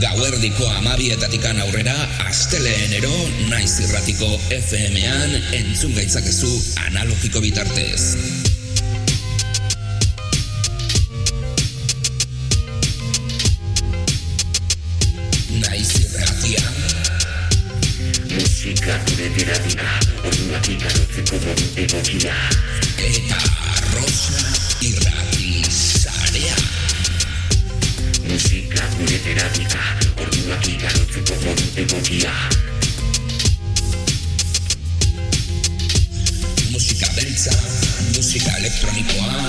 Gauerdiko amabietatikan aurrera, asteleenero naiz irratiko FM-an entzun gaitzakezu analogiko bitartez. Naiz irratia. Musika gure terapia, orduak ikarotzeko modu egokia. Eta Rosa gure terapia, orduak ikarotzeko modu egokia. Musika beltza, musika elektronikoa,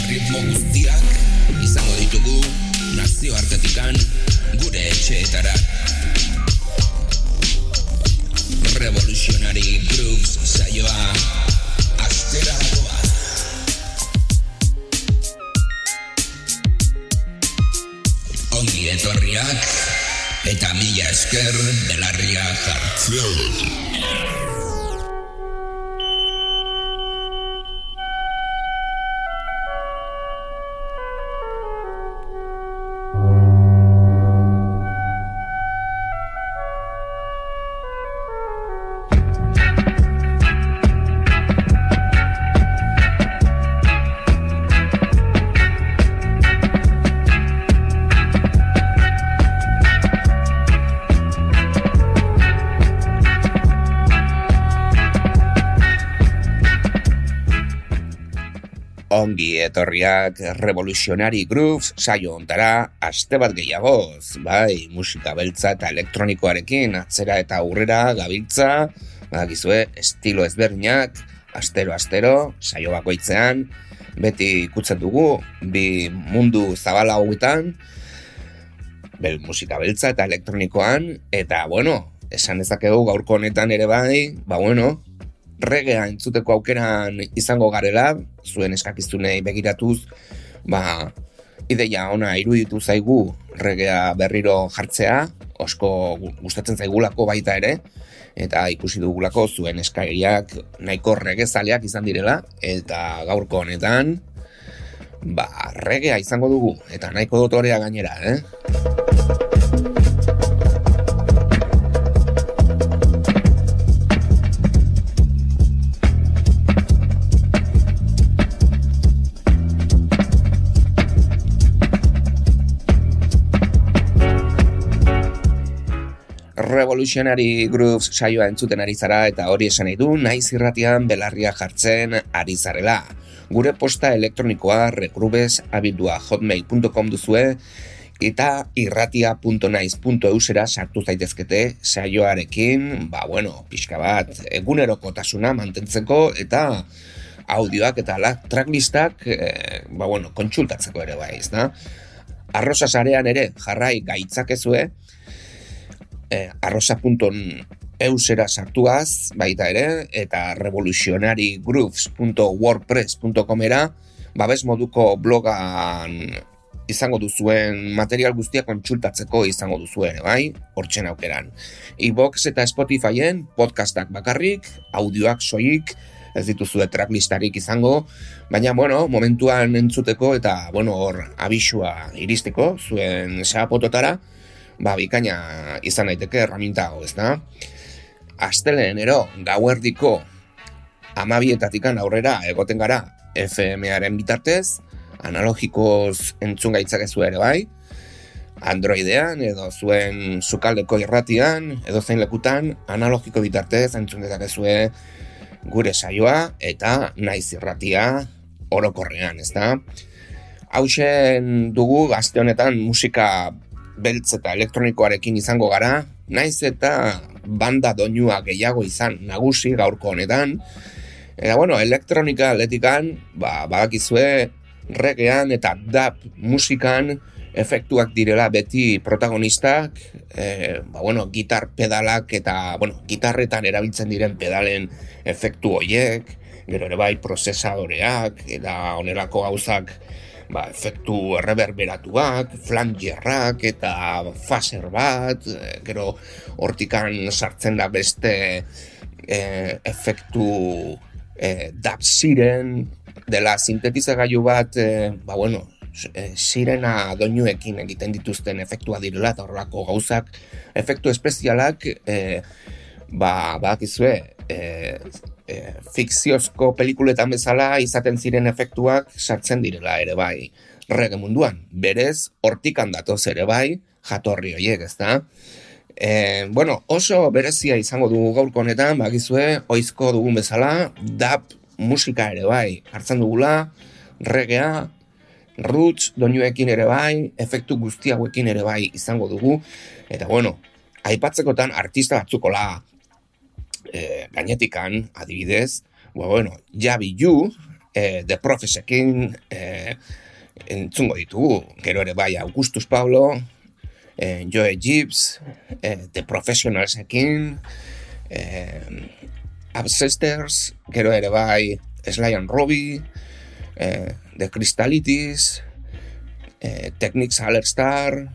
erritmo guztiak izango ditugu nazioartetikan gure etxeetara. Revolutionary Grooves saioa astera Ongi etorriak eta mila esker belarria jartzen. Etorriak Revolutionary Grooves saio ontara aste bat gehiagoz, bai, musika beltza eta elektronikoarekin atzera eta aurrera gabiltza, badakizue, estilo ezberdinak, astero-astero, saio bakoitzean, beti ikutzen dugu, bi mundu zabala hauetan, bel musika beltza eta elektronikoan, eta bueno, esan dezakegu gaurko honetan ere bai, ba bueno, regea entzuteko aukeran izango garela, zuen eskakizunei begiratuz, ba, ideia ona iruditu zaigu regea berriro jartzea, osko gu- gustatzen zaigulako baita ere, eta ikusi dugulako zuen eskariak nahiko regezaleak izan direla, eta gaurko honetan, ba, regea izango dugu, eta nahiko dotorea gainera, eh? Revolutionary Grooves saioa entzuten ari zara eta hori esan nahi du naiz irratian belarria jartzen ari zarela. Gure posta elektronikoa regrubes abildua hotmail.com duzue eta irratia.naiz.eusera sartu zaitezkete saioarekin, ba bueno, pixka bat egunerokotasuna mantentzeko eta audioak eta la tracklistak, eh, ba bueno, kontsultatzeko ere bai, ezta? Arrosa sarean ere jarrai gaitzakezue, eh, arrosa.eusera sartuaz baita ere, eta revolutionarygrooves.wordpress.comera babes moduko blogan izango duzuen material guztia kontsultatzeko izango duzue ere, bai? Hortzen aukeran. iBox eta Spotifyen podcastak bakarrik, audioak soilik, ez dituzue tracklistarik izango, baina, bueno, momentuan entzuteko eta, bueno, hor, abisua iristeko, zuen seapototara, ba, bikaina izan daiteke erraminta hau, ez da? Asteleenero, gauerdiko amabietatikan aurrera egoten gara FM-aren bitartez, analogikoz entzun gaitzakezu ere bai, Androidean edo zuen sukaldeko irratian edo zein lekutan analogiko bitartez entzun dezakezue gure saioa eta naiz irratia orokorrean, ezta? Hauxen dugu gazte honetan musika beltz eta elektronikoarekin izango gara, naiz eta banda doinua gehiago izan nagusi gaurko honetan. Eta bueno, elektronika atletikan, ba, badakizue regean eta dub musikan efektuak direla beti protagonistak, e, ba, bueno, gitar pedalak eta, bueno, gitarretan erabiltzen diren pedalen efektu hoiek, gero ere bai prozesadoreak, eta onelako gauzak ba, efektu reverberatuak, flangerrak eta faser bat, e, gero hortikan sartzen da beste e, efektu e, dub ziren, dela sintetizagailu bat, e, ba bueno, sirena doinuekin egiten dituzten efektua direla eta horrelako gauzak, efektu espezialak, e, ba, bakizue, e, e, fikziozko pelikuletan bezala izaten ziren efektuak sartzen direla ere bai rege munduan. Berez, hortikan datoz ere bai, jatorri horiek, ez da? E, bueno, oso berezia izango dugu gaurko honetan, bakizue, oizko dugun bezala, dap musika ere bai, hartzen dugula, regea, roots, doinuekin ere bai, efektu guzti hauekin ere bai izango dugu, eta bueno, aipatzekotan artista batzukola e, gainetikan, adibidez, ba, bueno, Javi Yu, e, The Profesekin, e, entzungo ditugu, gero ere bai Augustus Pablo, e, Joe Gibbs, e, The Professionalsekin, e, Absesters, gero ere bai Sly and Robbie, eh, The Crystallities, eh, Technics Hallerstar,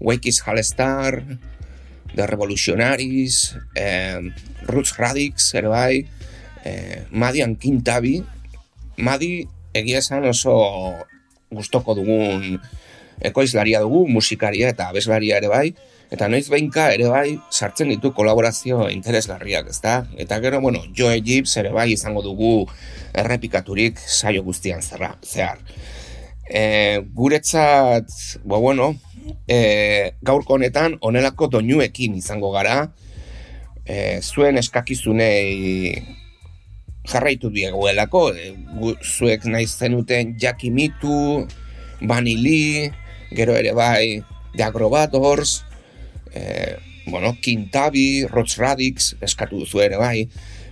Wakis Hallerstar, The Revolutionaries, eh, Roots Radix, ere bai, eh, Madi and Kintabi, Madi egia esan oso gustoko dugun ekoizlaria dugu, musikaria eta abeslaria ere bai, Eta noiz behinka ere bai sartzen ditu kolaborazio interesgarriak, ezta? Eta gero, bueno, Joe Gibbs ere bai izango dugu errepikaturik saio guztian zerra, zehar. E, guretzat, bo, bueno, e, gaurko honetan onelako doinuekin izango gara, e, zuen eskakizunei jarraitu diegoelako, e, zuek naiz zenuten Jackie Mitu, Vanili, gero ere bai, The Agrobators, e, bueno, Kintabi, Rots Radix, eskatu duzu ere bai,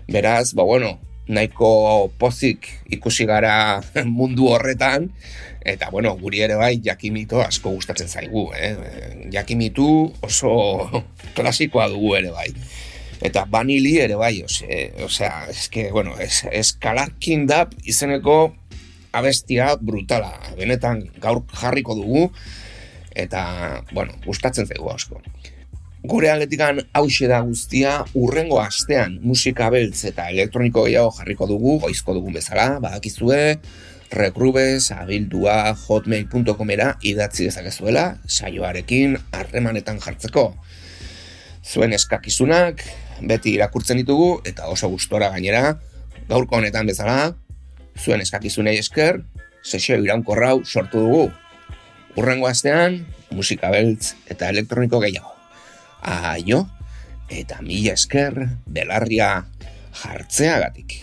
beraz, ba, bueno, nahiko pozik ikusi gara mundu horretan, eta, bueno, guri ere bai, jakimito asko gustatzen zaigu, eh? jakimitu oso klasikoa dugu ere bai. Eta banili ere bai, ose, osea, eske, bueno, es, eskalarkin dap izeneko abestia brutala, benetan gaur jarriko dugu, eta, bueno, gustatzen zaigu asko. Gure atletikan hause da guztia, urrengo astean musika beltz eta elektroniko gehiago jarriko dugu, goizko dugun bezala, badakizue, rekrubez, abildua, hotmail.comera idatzi dezakezuela, saioarekin harremanetan jartzeko. Zuen eskakizunak, beti irakurtzen ditugu, eta oso gustora gainera, gaurko honetan bezala, zuen eskakizunei esker, sesio iraunkorrau sortu dugu. Urrengo astean, musika beltz eta elektroniko gehiago aio, eta mila esker belarria jartzeagatik.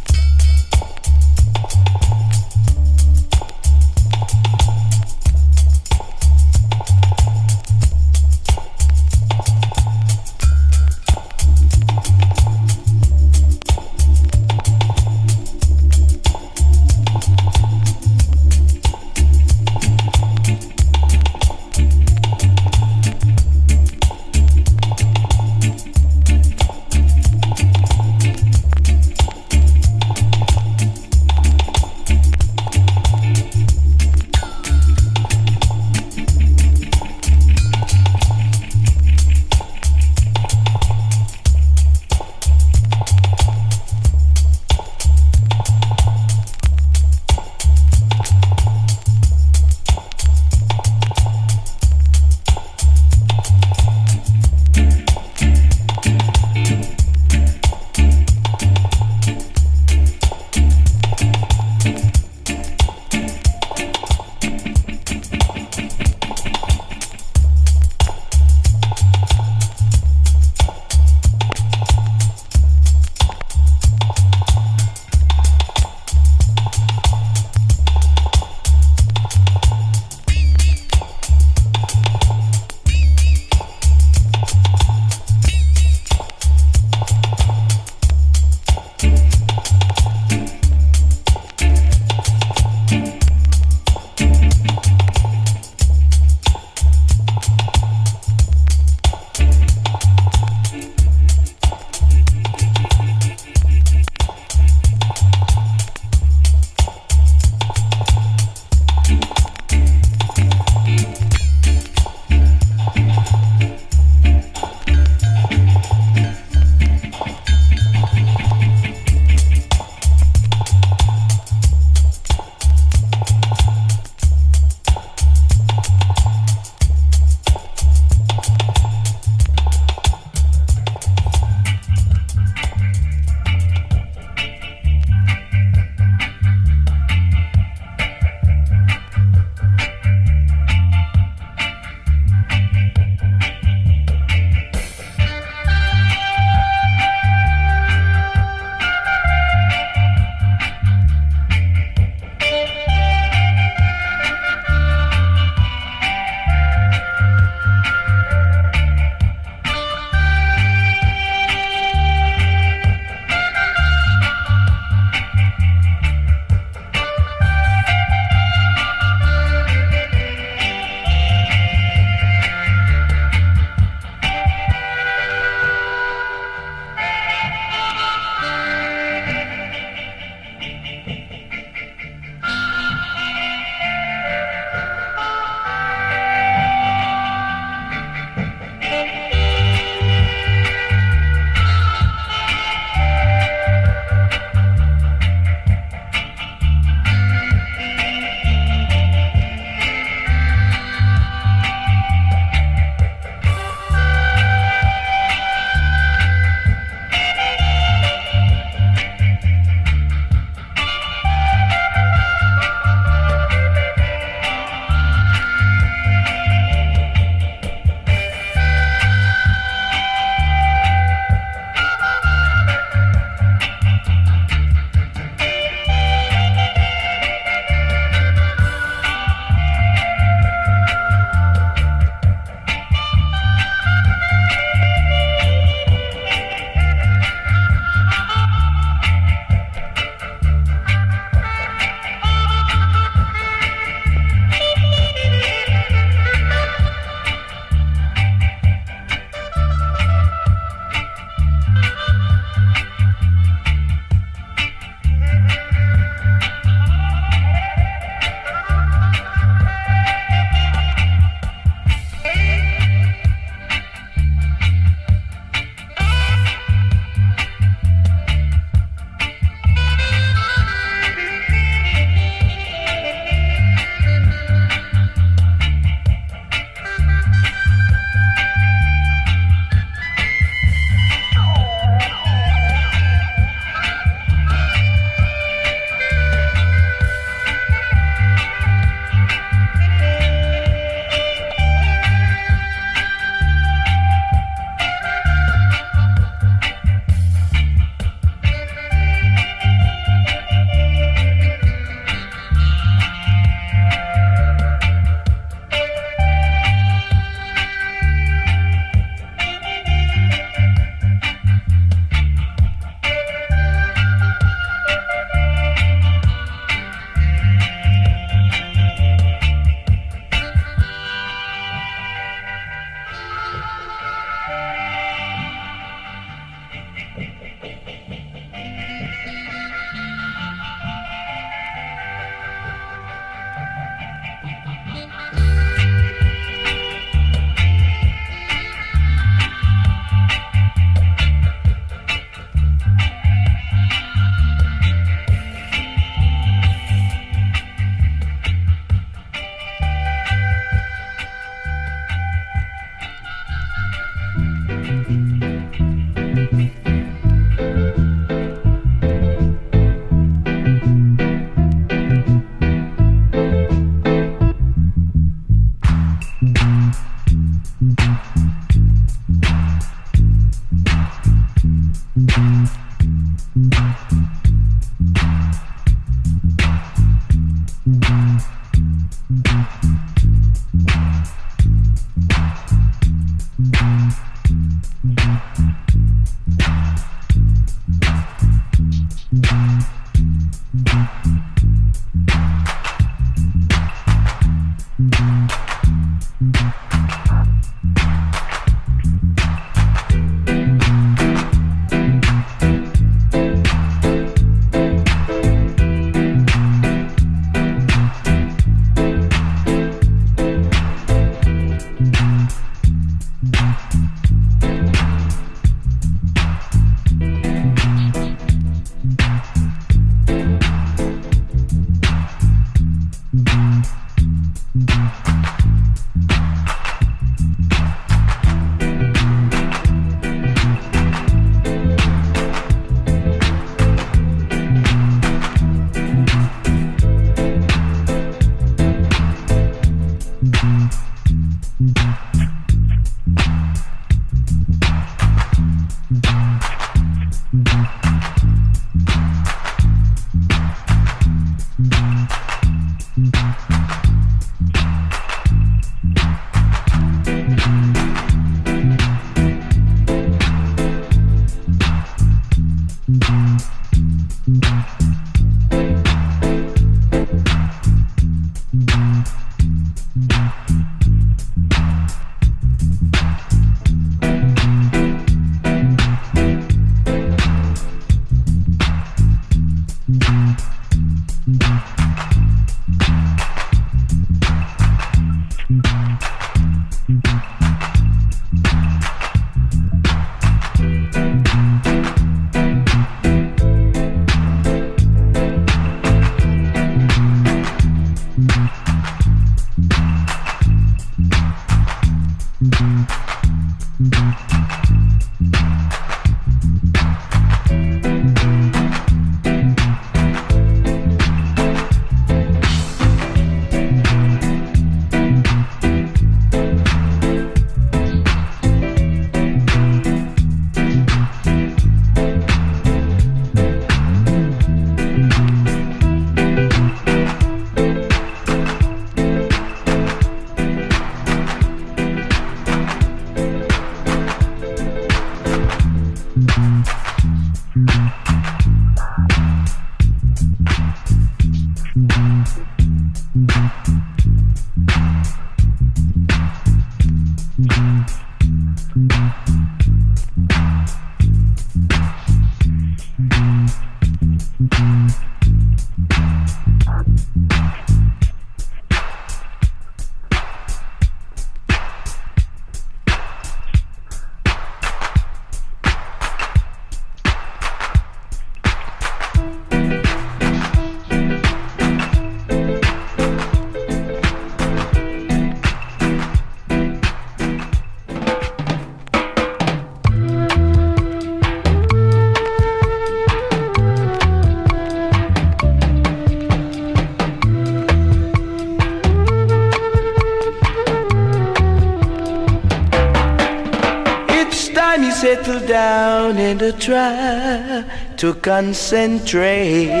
down in the trap to concentrate.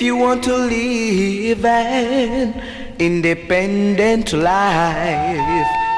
If you want to live an independent life.